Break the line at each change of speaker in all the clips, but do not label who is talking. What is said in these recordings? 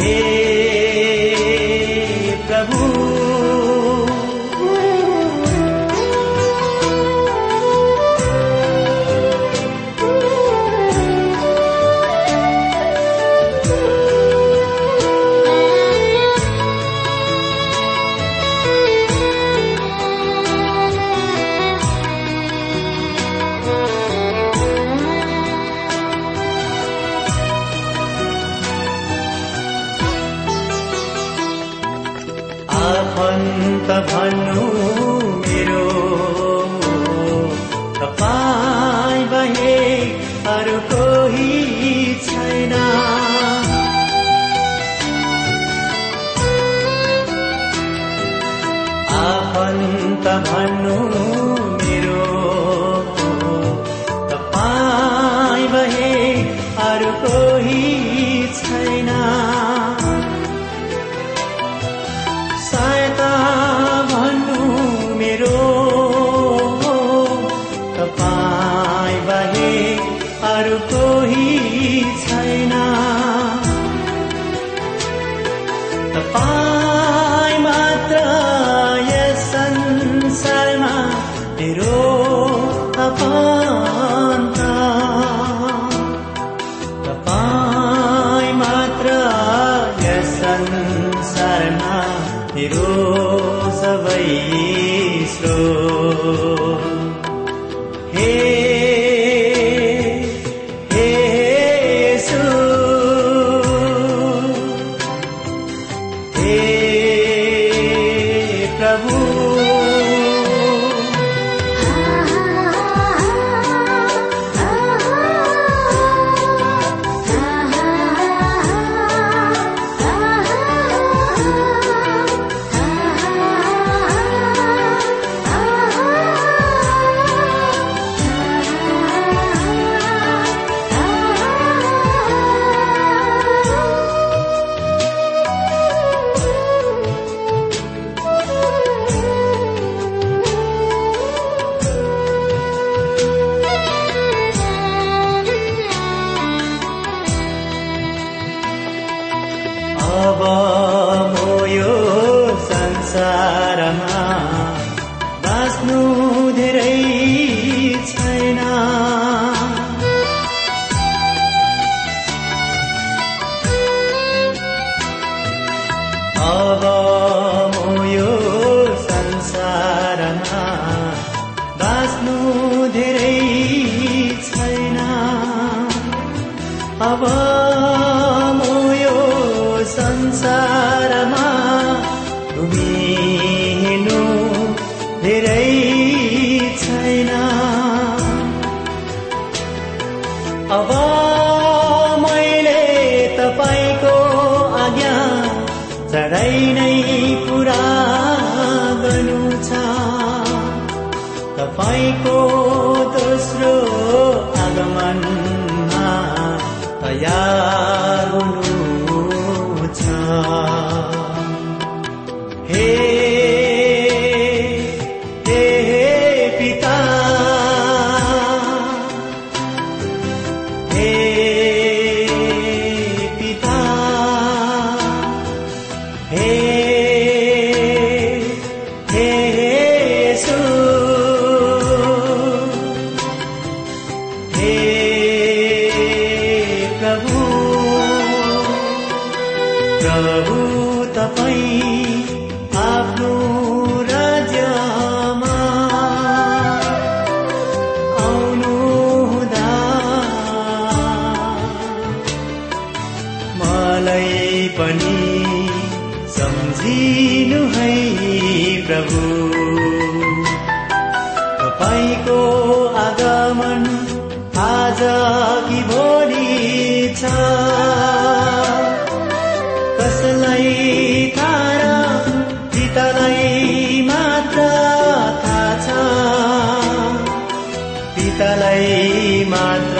तपाईँ
अब तपाईँको पितालाई मात्र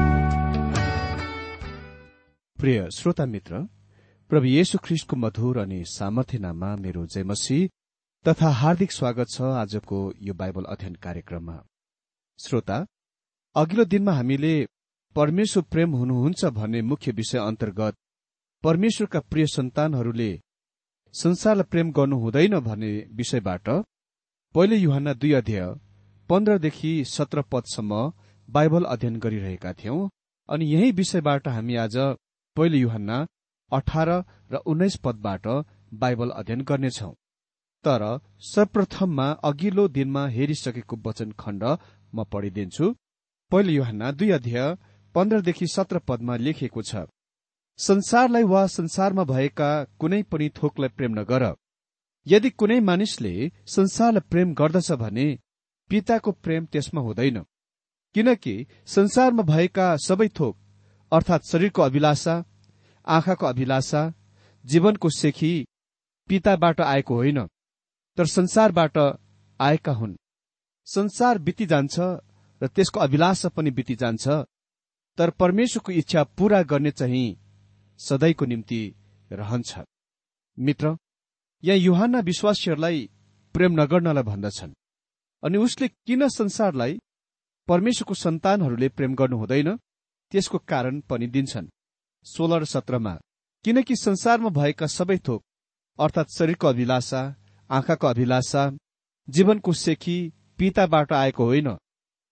प्रिय श्रोता मित्र प्रभु येशु ख्रिस्टको मधुर अनि सामर्थ्य नाममा मेरो जयमसी तथा हार्दिक स्वागत छ आजको यो बाइबल अध्ययन कार्यक्रममा। श्रोता अघिल्लो दिनमा हामीले परमेश्वर प्रेम हुनुहुन्छ भन्ने मुख्य विषय अन्तर्गत परमेश्वरका प्रिय सन्तानहरूले संसारलाई प्रेम गर्नु हुँदैन भन्ने विषयबाट पहिले युहान दुई अध्याय पन्ध्रदेखि सत्र पदसम्म बाइबल अध्ययन गरिरहेका थियौं अनि यही विषयबाट हामी आज पहिलो युहन्ना अठार र उन्नाइस पदबाट बाइबल अध्ययन गर्नेछौ। तर सर्वप्रथममा अघिल्लो दिनमा हेरिसकेको वचन खण्ड म पढिदिन्छु। पहिलो युहन्ना दुई अध्याय पन्ध्रदेखि सत्र पदमा लेखिएको छ संसारलाई वा संसारमा भएका कुनै पनि थोकलाई प्रेम नगर। यदि कुनै मानिसले संसारलाई प्रेम गर्दछ भने पिताको प्रेम त्यसमा हुँदैन। किनकि संसारमा भएका सबै थोक अर्थात् शरीरको अभिलाषा आँखाको अभिलाषा जीवनको सेखी पिताबाट आएको होइन तर संसारबाट आएका हुन्। संसार बिति जान्छ र त्यसको अभिलाषा पनि बिति जान्छ तर परमेश्वरको इच्छा पूरा गर्ने चाहिँ सधैँको निम्ति रहन्छ। मित्र यहाँ युहान विश्वासीहरूलाई प्रेम नगर्नलाई भन्दछन् अनि उसले किन संसारलाई परमेश्वरको सन्तानहरूले प्रेम गर्नु हुँदैन त्यसको कारण पनि दिन्छन्। सोह्र सत्रमा किनकि संसारमा भएका सबै थोक अर्थात् शरीरको अभिलाषा आँखाको अभिलाषा जीवनको सेखी पिताबाट आएको होइन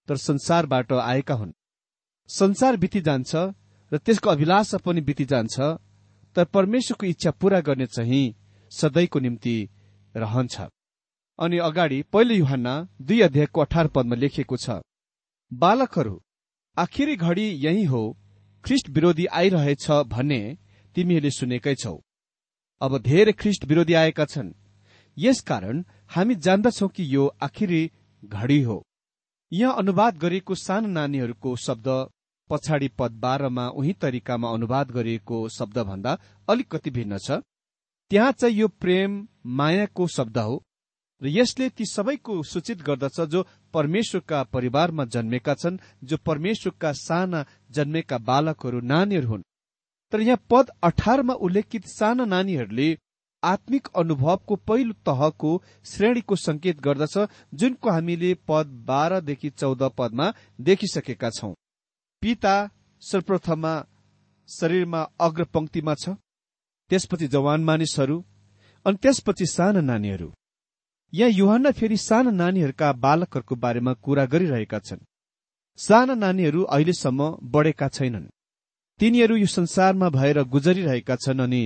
तर संसारबाट आएका हुन्। संसार बिति जान्छ र त्यसको अभिलाषा पनि बितिजान्छ तर परमेश्वरको इच्छा पूरा गर्ने चाहिँ सधैँको निम्ति रहन्छ। अनि अगाडि पहिलो युहानमा दुई अध्यायको अठार पदमा लेखिएको छ बालकहरू आखिरी घडी यही हो ख्रिस्ट विरोधी आइरहेछ भन्ने तिमीहरूले सुनेकै छौ। अब धेरै ख्रिस्ट विरोधी आएका छन्। यसकारण हामी जान्दछौ कि यो आखिरी घडी हो। यहाँ अनुवाद गरिएको सानो नानीहरूको शब्द पछाडि पद बाह्रमा उही तरिकामा अनुवाद गरिएको शब्दभन्दा अलिकति भिन्न छ। त्यहाँ चाहिँ यो प्रेम मायाको शब्द हो। र यसले ती सबैको सूचित गर्दछ जो परमेश्वरका परिवारमा जन्मेका छन् जो परमेश्वरका साना जन्मेका बालकहरू नानीहरू हुन्। तर यहाँ पद अठारमा उल्लेखित साना नानीहरूले आत्मिक अनुभवको पहिलो तहको श्रेणीको संकेत गर्दछ जुनको हामीले पद बाह्रदेखि चौध पदमा देखिसकेका छौं। पिता सर्वप्रथममा शरीरमा अग्रपंक्तिमा छ त्यसपछि जवान मानिसहरू अनि त्यसपछि साना नानीहरू। यहाँ युहान फेरि साना नानीहरूका बालकहरूको बारेमा कुरा गरिरहेका छन्। साना नानीहरू अहिलेसम्म बढेका छैनन्। तिनीहरू यो संसारमा भएर गुजरिरहेका छन् अनि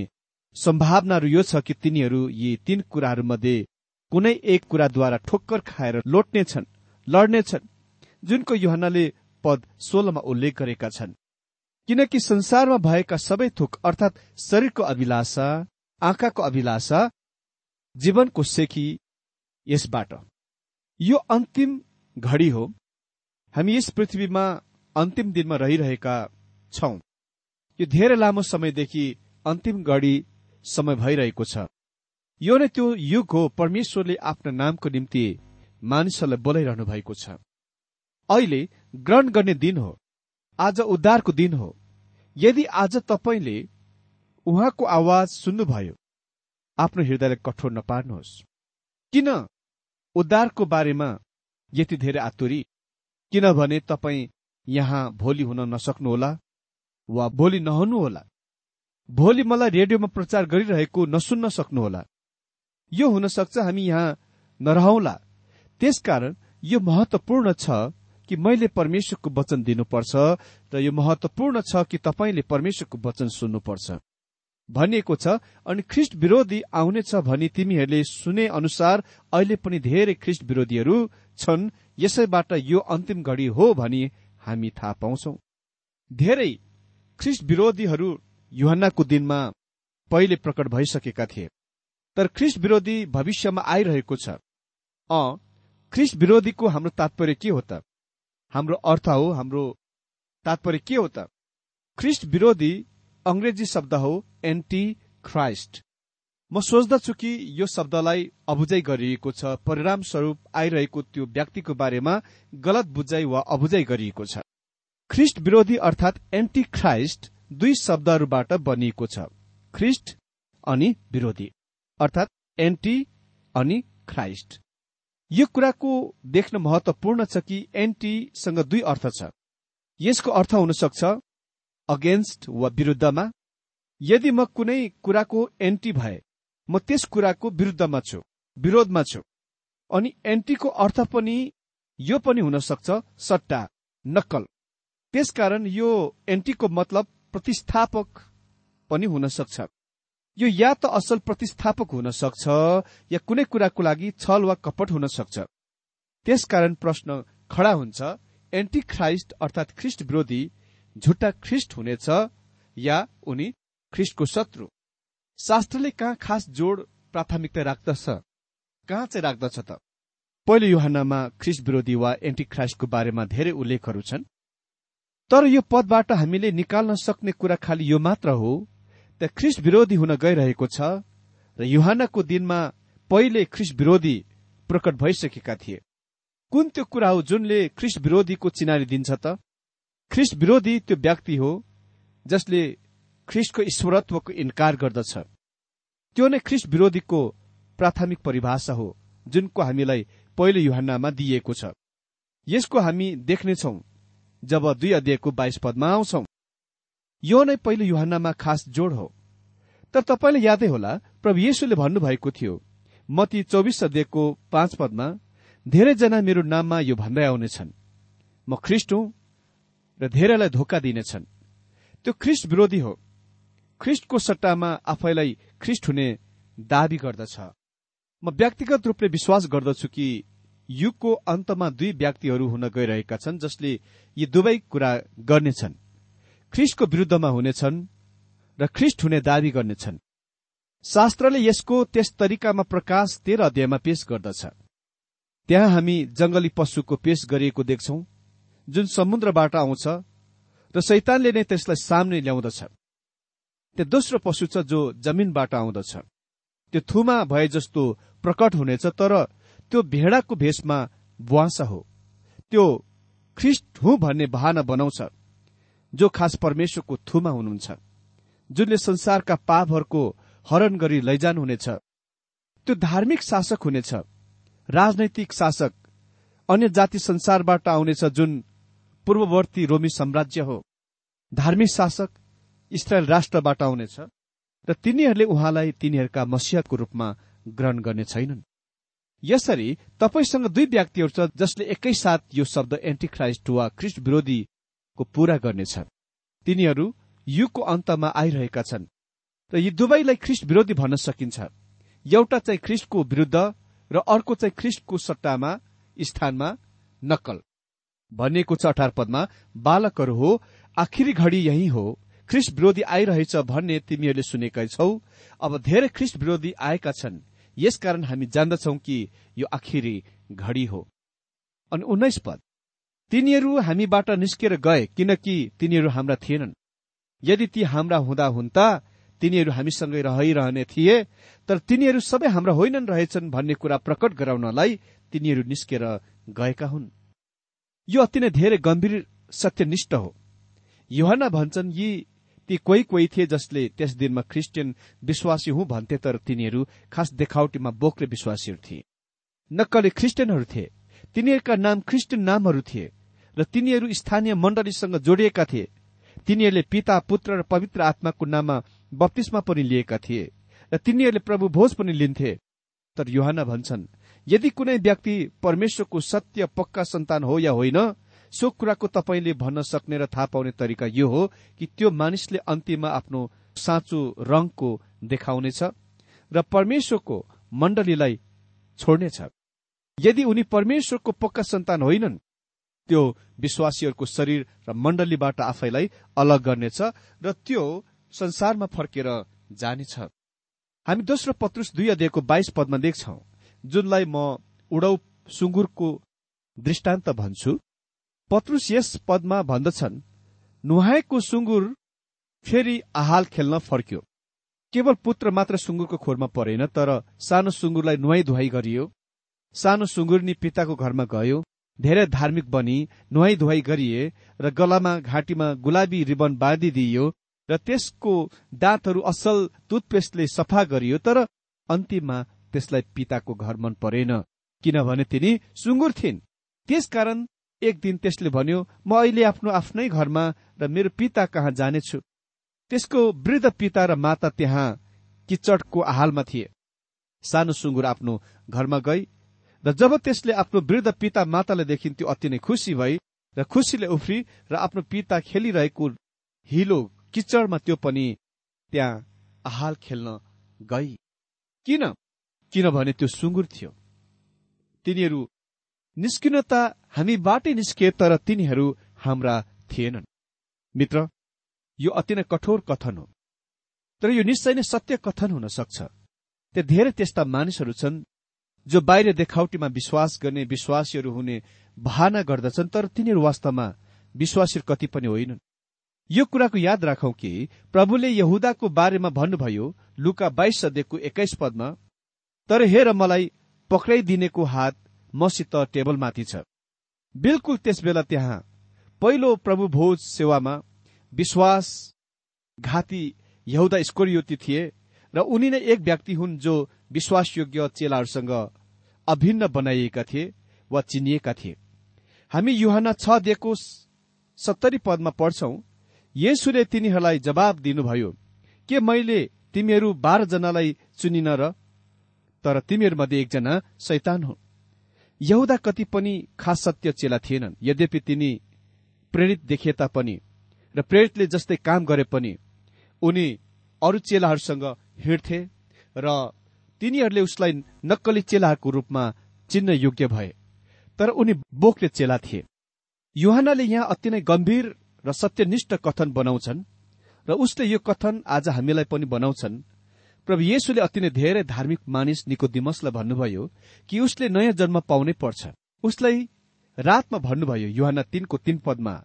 सम्भावनाहरू यो छ कि तिनीहरू यी तीन कुराहरूमध्ये कुनै एक कुराद्वारा ठोक्कर खाएर लोट्नेछन् लड्नेछन् जुनको युहनाले पद सोह्रमा उल्लेख गरेका छन्। किनकि संसारमा भएका सबै थोक अर्थात् शरीरको अभिलाषा आँखाको अभिलाषा जीवनको सेखी यसबाट। यो अन्तिम घडी हो। हामी यस पृथ्वीमा अन्तिम दिनमा रहिरहेका छौं। यो धेरै लामो समयदेखि अन्तिम घडी समय भइरहेको छ। यो नै त्यो युग हो परमेश्वरले आफ्नो नामको निम्ति मानिसहरूलाई बोलाइरहनु भएको छ। अहिले ग्रहण गर्ने दिन हो। आज उद्धारको दिन हो। यदि आज तपाईँले उहाँको आवाज सुन्नुभयो आफ्नो हृदयलाई कठोर नपार्नुहोस्। किन? उद्धारको बारेमा यति धेरै आतुरी? किनभने तपाईँ यहाँ भोलि हुन नसक्नुहोला वा भोलि नहुनुहोला? भोलि मलाई रेडियोमा प्रचार गरिरहेको नसुन्न सक्नुहोला। यो हुन सक्छ हामी यहाँ नरहौला। त्यसकारण यो महत्वपूर्ण छ कि मैले परमेश्वरको वचन दिनुपर्छ र यो महत्वपूर्ण छ कि तपाईँले परमेश्वरको वचन सुन्नुपर्छ। भनिएको छ अनि ख्रिस्ट विरोधी आउनेछ भनी तिमीहरूले सुने अनुसार अहिले पनि धेरै ख्रिस्ट विरोधीहरू छन् यसैबाट यो अन्तिम घडी हो भनी हामी थाहा पाउँछौ। धेरै ख्रिस्ट विरोधीहरू युहन्नाको दिनमा पहिले प्रकट भइसकेका थिए। तर ख्रिस्ट विरोधी भविष्यमा आइरहेको छ। अ ख्रिस्ट विरोधीको हाम्रो तात्पर्य के हो त? हाम्रो अर्थ हो हाम्रो तात्पर्य के हो त? ख्रिस्ट विरोधी अंग्रेजी शब्द हो एन्टी ख्राइस्ट म सोच्दछु कि यो शब्दलाई अबुझाइ गरिएको छ परिणाम स्वरूप आइरहेको त्यो व्यक्तिको बारेमा गलत बुझाइ वा अबुझाइ गरिएको छ। ख्रिस्ट विरोधी अर्थात् एन्टी ख्राइस्ट दुई शब्दहरूबाट बनिएको छ ख्रिस्ट अनि विरोधी अर्थात् एन्टी अनि ख्राइस्ट यो कुराको देख्न महत्वपूर्ण छ कि एन्टीसँग दुई अर्थ छ। यसको अर्थ हुन सक्छ अगेन्स्ट वा विरुद्धमा? यदि म कुनै कुराको एन्टी भए म त्यस कुराको विरुद्धमा छु विरोधमा छु। अनि एन्टीको अर्थ पनि यो पनि हुन सक्छ सट्टा नक्कल। त्यसकारण यो एन्टीको मतलब प्रतिस्थापक पनि हुन सक्छ। यो या त असल प्रतिस्थापक हुन सक्छ या कुनै कुराको लागि छल वा कपट हुन सक्छ। त्यसकारण प्रश्न खडा हुन्छ एन्टी ख्राइस्ट अर्थात् ख्रिस्ट विरोधी झुट्टा ख्रिस्ट हुनेछ या उनी ख्रिस्टको शत्रु? शास्त्रले कहाँ खास जोड प्राथमिकता राख्दछ? कहाँ चाहिँ राख्दछ त? पहिलो युहानमा ख्रिस्ट विरोधी वा एन्टी ख्राइस्टको बारेमा धेरै उल्लेखहरू छन्। तर यो पदबाट हामीले निकाल्न सक्ने कुरा खालि यो मात्र हो त ख्रिस विरोधी हुन गइरहेको छ र युहानको दिनमा पहिले ख्रिस विरोधी प्रकट भइसकेका थिए। कुन त्यो कुरा हो जुनले ख्रिस विरोधीको चिनारी दिन्छ त? ख्रिस विरोधी त्यो व्यक्ति हो जसले ख्रिस्टको ईश्वरत्वको इन्कार गर्दछ। त्यो नै ख्रिस विरोधीको प्राथमिक परिभाषा हो जुनको हामीलाई पहिलो युहानमा दिइएको छ। यसको हामी देख्नेछौ जब दुई अध्यायको बाइस पदमा आउँछौ। यो नै पहिलो युहानमा खास जोड हो। तर तपाईँले यादै होला प्रभु येशुले भन्नुभएको थियो मती चौबिस अध्यायको पाँच पदमा धेरैजना मेरो नाममा यो भन्दै आउनेछन्। म ख्रिस्ट हुँ र धेरैलाई धोका दिनेछन्। त्यो ख्रिस्ट विरोधी हो। ख्रिस्टको सट्टामा आफैलाई ख्रिस्ट हुने दावी गर्दछ। म व्यक्तिगत रूपले विश्वास गर्दछु कि युगको अन्तमा दुई व्यक्तिहरू हुन गइरहेका छन् जसले यी दुवै कुरा गर्नेछन्। ख्रिस्टको विरूद्धमा हुनेछन् र ख्रिस्ट हुने दावी गर्नेछन्। शास्त्रले यसको त्यस तरिकामा प्रकाश तेह्र अध्यायमा पेश गर्दछ। त्यहाँ हामी जंगली पशुको पेश गरिएको देख्छौ। जुन समुद्रबाट आउँछ र शैतानले नै त्यसलाई सामने ल्याउँदछ। त्यो दोस्रो पशु छ जो जमिनबाट आउँदछ। त्यो थुमा भए जस्तो प्रकट हुनेछ तर त्यो भेडाको भेषमा बुवासा हो। त्यो ख्रिस्ट हुँ भन्ने भावना बनाउँछ जो खास परमेश्वरको थुमा हुनुहुन्छ जुनले संसारका पापहरूको हरण गरी लैजानुहुनेछ त्यो धार्मिक शासक हुनेछ राजनैतिक शासक अन्य जाति संसारबाट आउनेछ जुन पूर्ववर्ती रोमी साम्राज्य हो। धार्मिक शासक इसरायल राष्ट्रबाट आउनेछ र तिनीहरूले उहाँलाई तिनीहरूका मसियाको रूपमा ग्रहण गर्ने छैनन्। यसरी तपाईँसँग दुई व्यक्तिहरू छ जसले एकैसाथ यो शब्द एन्टिक्राइस्ट वा ख्रिस्ट विरोधीको पूरा गर्नेछ। तिनीहरू युगको अन्तमा आइरहेका छन् र यी दुवैलाई ख्रिस्ट विरोधी भन्न सकिन्छ। एउटा चाहिँ ख्रिस्टको विरूद्ध र अर्को चाहिँ ख्रिस्टको सट्टामा स्थानमा नक्कल भनिएको छ अठार पदमा बालकहरू हो आखिरी घडी यही हो। ख्रिस्ट विरोधी आइरहेछ भन्ने तिमीहरूले सुनेकै छौ। अब धेरै ख्रिस्ट विरोधी आएका छन्। यसकारण हामी जान्दछौ कि यो आखिरी घडी हो। अनि उन्नाइस पद तिनीहरू हामीबाट निस्केर गए किनकि तिनीहरू हाम्रा थिएनन्। यदि ती हाम्रा हुँदा हुन्ता तिनीहरू हामीसँगै रहिरहने थिए तर तिनीहरू सबै हाम्रा होइनन् रहेछन् भन्ने कुरा प्रकट गराउनलाई तिनीहरू निस्केर गएका हुन्। यो अति नै धेरै गम्भीर सत्यनिष्ठ हो। युहना भन्छन् यी ती कोही कोही थिए जसले त्यस दिनमा क्रिस्चियन विश्वासी हुँ भन्थे तर तिनीहरू खास देखावटीमा बोक्रे विश्वासीहरू थिए। नक्कले क्रिस्चियनहरू थिए। तिनीहरूका नाम क्रिस्चियन नामहरू थिए र तिनीहरू स्थानीय मण्डलीसँग जोडिएका थिए। तिनीहरूले पिता पुत्र र पवित्र आत्माको नाममा बत्तीसमा पनि लिएका थिए र तिनीहरूले प्रभु भोज पनि लिन्थे। तर युहाना भन्छन् यदि कुनै व्यक्ति परमेश्वरको सत्य पक्का सन्तान हो या होइन सो कुराको तपाईँले भन्न सक्ने र थाहा पाउने तरिका यो हो कि त्यो मानिसले अन्त्यमा आफ्नो साँचो रंगको देखाउनेछ र परमेश्वरको मण्डलीलाई छोड्नेछ। यदि उनी परमेश्वरको पक्का सन्तान होइनन् त्यो विश्वासीहरूको शरीर र मण्डलीबाट आफैलाई अलग गर्नेछ र त्यो संसारमा फर्केर जानेछ। हामी दोस्रो पत्रुस दुई अध्यायको बाइस पदमा देख्छौ जुनलाई म उडौ सुँगुरको दृष्टान्त भन्छु पत्रुस यस पदमा भन्दछन् नुहाएको सुँगुर फेरि आहाल खेल्न फर्क्यो। केवल पुत्र मात्र सुँगुरको खोरमा परेन तर सानो सुँगुरलाई नुहाई धुवाई गरियो सानो सुँगुरनी पिताको घरमा गयो धेरै धार्मिक बनी नुहाई धुवाई गरिए र गलामा घाँटीमा गुलाबी रिबन बाँधिदिइयो र त्यसको दाँतहरू असल टुथपेस्टले सफा गरियो तर अन्तिममा त्यसलाई पिताको घर मन परेन किनभने तिनी सुँगुर थिइन्। त्यसकारण एक दिन त्यसले भन्यो म अहिले आफ्नो आफ्नै घरमा र मेरो पिता कहाँ जानेछु? त्यसको वृद्ध पिता र माता त्यहाँ किचडको आहालमा थिए। सानो सुँगुर आफ्नो घरमा गई र जब त्यसले आफ्नो वृद्ध पिता मातालाई देखिन्थ्यो अति नै खुसी भई र खुसीले उफ्री र आफ्नो पिता खेलिरहेको हिलो किचडमा त्यो पनि त्यहाँ आहाल खेल्न गई। किन? किनभने त्यो सुँगुर थियो। तिनीहरू निस्किन त हामीबाटै निस्के तर तिनीहरू हाम्रा थिएनन्। मित्र यो अति नै कठोर कथन हो। तर यो निश्चय नै सत्य कथन हुन सक्छ। त्यहाँ धेरै त्यस्ता मानिसहरू छन् जो बाहिर देखावटीमा विश्वास गर्ने विश्वासीहरू हुने भावना गर्दछन् तर तिनीहरू वास्तवमा विश्वासी कति पनि होइनन्। यो कुराको याद राखौं कि प्रभुले यहुदाको बारेमा भन्नुभयो लुका बाइस सदेखको एक्काइस पदमा तर हेर मलाई पक्राइदिनेको हात मसित टेबलमाथि छ। बिल्कुल त्यसबेला त्यहाँ पहिलो प्रभु भोज सेवामा विश्वास घाती यहुदा स्कोरियोती थिए र उनी नै एक व्यक्ति हुन् जो विश्वासयोग्य चेलाहरूसँग अभिन्न बनाइएका थिए वा चिनिएका थिए। हामी युहान छ दिएको सत्तरी पदमा पढ्छौ येसुले तिनीहरूलाई जवाब दिनुभयो के मैले तिमीहरू बाह्रजनालाई चुनिन र तर तिमीहरूमध्ये एकजना शैतान हो यहुदा कति पनि खास सत्य चेला थिएनन्। यद्यपि तिनी प्रेरित देखिए तापनि र प्रेरितले जस्तै काम गरे पनि उनी अरू चेलाहरूसँग हिँड्थे र तिनीहरूले उसलाई नक्कली चेलाहरूको रूपमा चिन्न योग्य भए। तर उनी बोकले चेला थिए। युहानले यहाँ अति नै गम्भीर र सत्यनिष्ठ कथन बनाउँछन् र उसले यो कथन आज हामीलाई पनि बनाउँछन्। प्रभु येशुले अति नै धेरै धार्मिक मानिस निकोदिमसलाई भन्नुभयो कि उसले नयाँ जन्म पाउनै पर्छ। उसलाई रातमा भन्नुभयो युहान तीनको तीन पदमा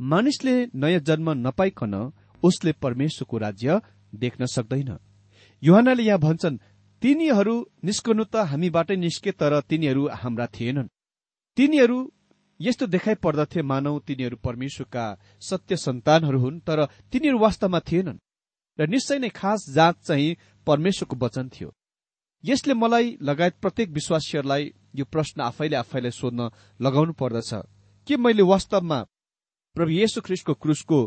मानिसले नयाँ जन्म नपाइकन उसले परमेश्वरको राज्य देख्न सक्दैन। युहानले यहाँ भन्छन् तिनीहरू निस्कनु त हामीबाटै निस्के तर तिनीहरू हाम्रा थिएनन्। तिनीहरू यस्तो देखाइ पर्दथे मानौ तिनीहरू परमेश्वरका सत्य सन्तानहरू हुन् तर तिनीहरू वास्तवमा थिएनन्। र निश्चय नै खास जाँच चाहिँ परमेश्वरको वचन थियो। यसले मलाई लगायत प्रत्येक विश्वासीहरूलाई यो प्रश्न आफैले आफैलाई सोध्न लगाउनु पर्दछ। के मैले वास्तवमा प्रभु येशु ख्रिस्टको क्रुसको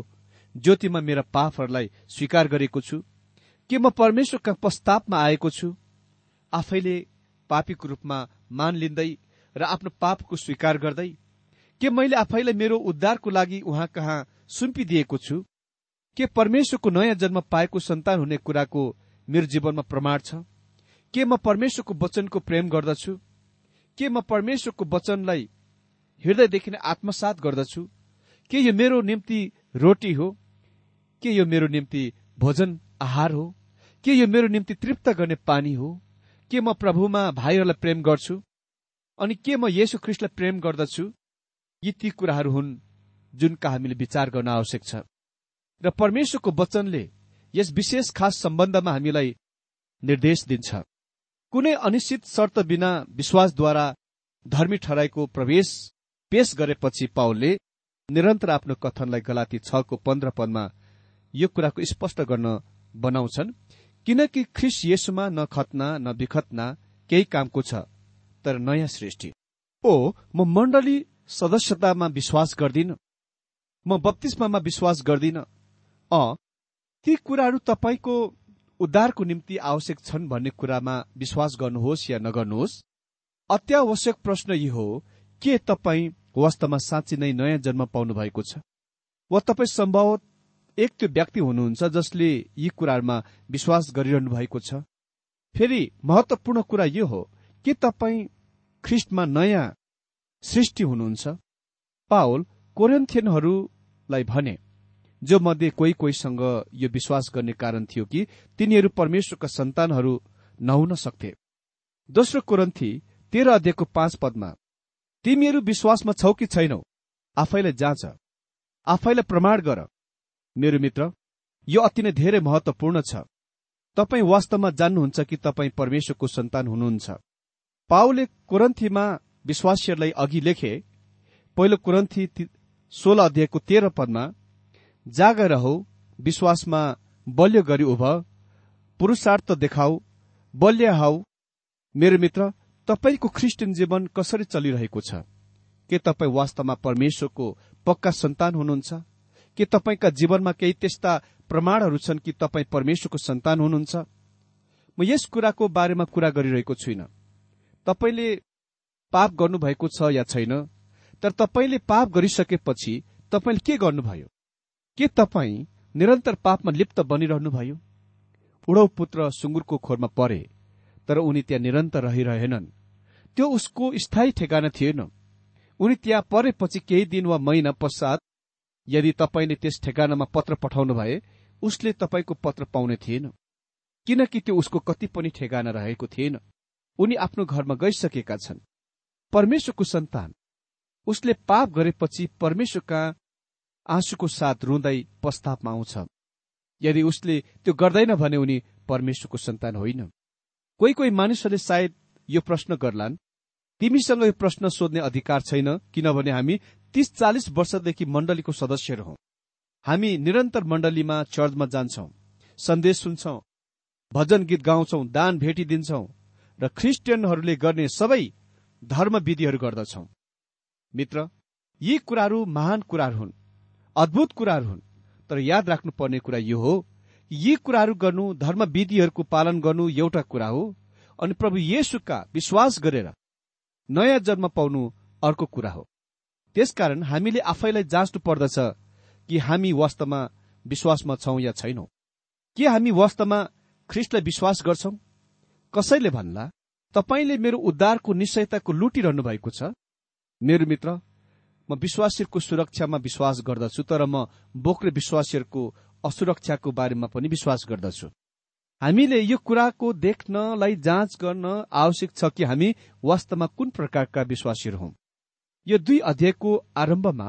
ज्योतिमा मेरा पापहरूलाई स्वीकार गरेको छु? के म परमेश्वरका प्रस्तावमा आएको छु? आफैले पापीको रूपमा मान लिँदै र आफ्नो पापको स्वीकार गर्दै के मैले आफैलाई मेरो उद्धारको लागि उहाँ कहाँ सुम्पिदिएको छु? के परमेश्वरको नयाँ जन्म पाएको सन्तान हुने कुराको मेरो जीवनमा प्रमाण छ? के म परमेश्वरको वचनको प्रेम गर्दछु? के म परमेश्वरको वचनलाई हृदयदेखि नै आत्मसात गर्दछु? के यो मेरो निम्ति रोटी हो? के यो मेरो निम्ति भोजन आहार हो? के यो मेरो निम्ति तृप्त गर्ने पानी हो? के म प्रभुमा भाइहरूलाई प्रेम गर्छु? अनि के म येशु ख्रिस्टलाई प्रेम गर्दछु? यी ती कुराहरू हुन् जुनका हामीले विचार गर्न आवश्यक छ। र परमेश्वरको वचनले यस विशेष खास सम्बन्धमा हामीलाई निर्देश दिन्छ। कुनै अनिश्चित शर्त बिना विश्वासद्वारा धर्मी ठहराएको प्रवेश पेश गरेपछि पाउलले निरन्तर आफ्नो कथनलाई गलाती छको पन्ध्र पदमा यो कुराको स्पष्ट गर्न बनाउँछन् किनकि ख्रिस येसुमा न खतना न विखतना केही कामको छ तर नयाँ सृष्टि। ओ म मण्डली सदस्यतामा विश्वास गर्दिन म बत्तीसमामा विश्वास गर्दिन। अ ती कुराहरू तपाईँको उद्धारको निम्ति आवश्यक छन् भन्ने कुरामा विश्वास गर्नुहोस् या नगर्नुहोस्। अत्यावश्यक प्रश्न यी हो के तपाईँ वास्तवमा साँच्ची नै नयाँ जन्म पाउनु भएको छ? वा तपाईँ सम्भव एक त्यो व्यक्ति हुनुहुन्छ जसले यी कुराहरूमा विश्वास गरिरहनु भएको छ? फेरि महत्वपूर्ण कुरा यो हो के तपाईँ ख्रिस्टमा नयाँ सृष्टि हुनुहुन्छ? पावल कोरेन्थियनहरूलाई भने। जो मध्ये कोही कोहीसँग यो विश्वास गर्ने कारण थियो कि तिनीहरू परमेश्वरका सन्तानहरू नहुन सक्थे। दोस्रो कोरन्थी तेह्र अध्ययको पाँच पदमा तिमीहरू विश्वासमा छौ कि छैनौ? आफैलाई जाँच आफैलाई प्रमाण गर। मेरो मित्र यो अति नै धेरै महत्वपूर्ण छ। तपाईँ वास्तवमा जान्नुहुन्छ कि तपाईँ परमेश्वरको सन्तान हुनुहुन्छ। पाओले कोरन्थीमा विश्वासीहरूलाई अघि लेखे पहिलो कुरन्थी सोह्र अध्यायको तेह्र पदमा जाग रहौ विश्वासमा बल्य गरी उभ पुरुषार्थ देखाऊ बल्य हाउ। मेरो मित्र तपाईँको ख्रिस्टियन जीवन कसरी चलिरहेको छ? के तपाईँ वास्तवमा परमेश्वरको पक्का सन्तान हुनुहुन्छ? के तपाईँका जीवनमा केही त्यस्ता प्रमाणहरू छन् कि तपाईँ परमेश्वरको सन्तान हुनुहुन्छ? म यस कुराको बारेमा कुरा गरिरहेको छुइनँ। तपाईँले पाप गर्नुभएको छ या छैन? तर तपाईँले पाप गरिसकेपछि तपाईँले के गर्नुभयो? के तपाईँ निरन्तर पापमा लिप्त बनिरहनुभयो? उडौ पुत्र सुँगुरको खोरमा परे तर उनी त्यहाँ निरन्तर रहिरहेनन्। त्यो उसको स्थायी ठेगाना थिएन। उनी त्यहाँ परेपछि केही दिन वा महिना पश्चात यदि तपाईँले त्यस ठेगानामा पत्र पठाउनु भए उसले तपाईँको पत्र पाउने थिएन। किनकि त्यो उसको कति पनि ठेगाना रहेको थिएन। उनी आफ्नो घरमा गइसकेका छन्। परमेश्वरको सन्तान। उसले पाप गरेपछि परमेश्वरका आँसुको साथ रुँदै प्रस्तावमा आउँछ। यदि उसले त्यो गर्दैन भने उनी परमेश्वरको सन्तान होइन। कोही कोही मानिसहरूले सायद यो प्रश्न गर्लान् तिमीसँग यो प्रश्न सोध्ने अधिकार छैन किनभने हामी तीस चालिस वर्षदेखि मण्डलीको सदस्यहरू हौ। हामी निरन्तर मण्डलीमा चर्चमा जान्छौ सन्देश सुन्छौ भजन गीत गाउँछौ दान भेटी दिन्छौ र ख्रिस्टियनहरूले गर्ने सबै धर्म विधिहरू गर्दछौ। मित्र यी कुराहरू महान कुराहरू हुन्। अद्भुत कुराहरू हुन्। तर याद राख्नुपर्ने कुरा यो हो यी कुराहरू गर्नु धर्म विधिहरूको पालन गर्नु एउटा कुरा हो अनि प्रभु येसुका विश्वास गरेर नयाँ जन्म पाउनु अर्को कुरा हो। त्यसकारण हामीले आफैलाई जाँच्नु पर्दछ कि हामी वास्तवमा विश्वासमा छौं या छैनौं। के हामी वास्तवमा ख्रिस्टलाई विश्वास गर्छौं? कसैले भन्ला तपाईँले मेरो उद्धारको निश्चयताको लुटिरहनु भएको छ। मेरो मित्र म विश्वासीहरूको सुरक्षामा विश्वास गर्दछु तर म बोक्रे विश्वासीहरूको असुरक्षाको बारेमा पनि विश्वास गर्दछु। हामीले यो कुराको देख्नलाई जाँच गर्न आवश्यक छ कि हामी वास्तवमा कुन प्रकारका विश्वासीहरू हौ। यो दुई अध्यायको आरम्भमा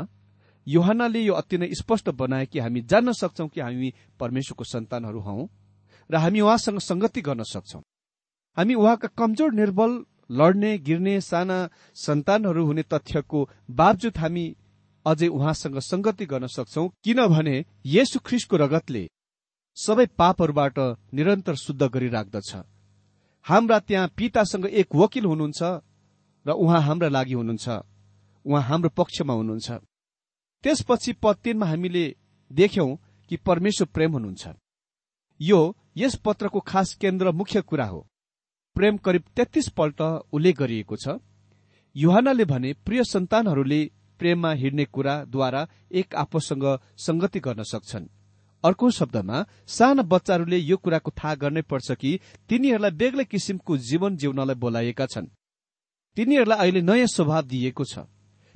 योहनाले यो अति नै स्पष्ट बनाए कि हामी जान्न सक्छौ कि हामी परमेश्वरको सन्तानहरू हौ र हामी उहाँसँग संगति गर्न सक्छौ। हामी उहाँका कमजोर निर्बल लड्ने गिर्ने साना सन्तानहरू हुने तथ्यको बावजुद हामी अझै उहाँसँग संगति गर्न सक्छौ। किनभने येशु ख्रिसको रगतले सबै पापहरूबाट निरन्तर शुद्ध गरिराख्दछ। हाम्रा त्यहाँ पितासँग एक वकिल हुनुहुन्छ र उहाँ हाम्रा लागि हुनुहुन्छ। उहाँ हाम्रो पक्षमा हुनुहुन्छ। त्यसपछि पद हामीले देख्यौं कि परमेश्वर प्रेम हुनुहुन्छ। यो यस पत्रको खास केन्द्र मुख्य कुरा हो। प्रेम करिब तेत्तीस पल्ट उल्लेख गरिएको छ। युहानले भने प्रिय सन्तानहरूले प्रेममा हिँड्ने कुराद्वारा एक आपससँग संगति गर्न सक्छन्। अर्को शब्दमा साना बच्चाहरूले यो कुराको थाहा गर्नै पर्छ कि तिनीहरूलाई बेग्लै किसिमको जीवन जिउनलाई बोलाइएका छन्। तिनीहरूलाई अहिले नयाँ स्वभाव दिइएको छ।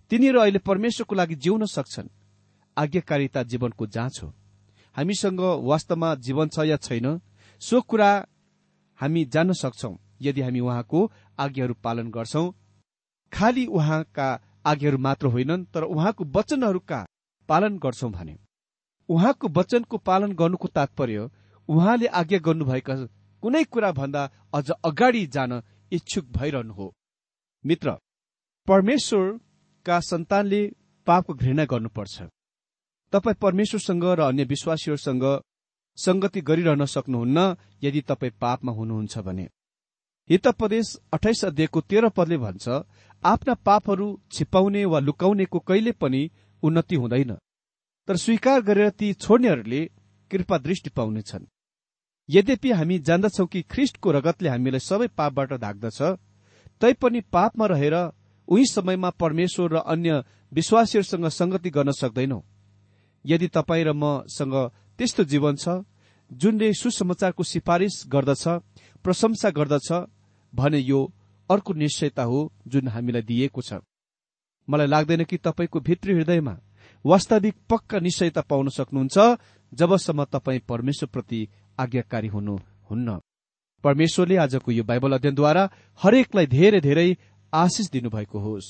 तिनीहरू अहिले परमेश्वरको लागि जिउन सक्छन्। आज्ञाकारिता जीवनको जाँच हो। हामीसँग वास्तवमा जीवन छ या छैन सो कुरा हामी जान्न सक्छौ। यदि हामी उहाँको आज्ञाहरू पालन गर्छौं खालि उहाँका आज्ञाहरू मात्र होइनन् तर उहाँको वचनहरूका पालन गर्छौं भने उहाँको वचनको पालन गर्नुको तात्पर्य उहाँले आज्ञा गर्नुभएका कुनै कुरा भन्दा अझ अगाडि जान इच्छुक भइरहनु हो। मित्र परमेश्वरका सन्तानले पापको घृणा गर्नुपर्छ। तपाईँ परमेश्वरसँग र अन्य विश्वासीहरूसँग संगति गरिरहन सक्नुहुन्न यदि तपाईँ पापमा हुनुहुन्छ भने। हितपदेश अठाइस अध्ययको तेह्र पदले भन्छ आफ्ना पापहरू छिपाउने वा लुकाउनेको कहिले पनि उन्नति हुँदैन। तर स्वीकार गरेर ती छोड्नेहरूले कृपा दृष्टि पाउनेछन्। यद्यपि हामी जान्दछौ कि ख्रिष्टको रगतले हामीलाई सबै पापबाट ढाक्दछ तैपनि पापमा रहेर उही समयमा परमेश्वर र अन्य विश्वासीहरूसँग संगति गर्न सक्दैनौ। यदि तपाईँ र मसँग त्यस्तो जीवन छ जुनले सुसमाचारको सिफारिस गर्दछ प्रशंसा गर्दछ भने यो अर्को निश्चयता हो जुन हामीलाई दिएको छ। मलाई लाग्दैन कि तपाईँको भित्री हृदयमा वास्तविक पक्का निश्चयता पाउन सक्नुहुन्छ जबसम्म तपाईँ परमेश्वरप्रति आज्ञाकारी हुनुहुन्न। परमेश्वरले आजको यो बाइबल अध्ययनद्वारा हरेकलाई धेरै धेरै आशिष दिनुभएको होस्।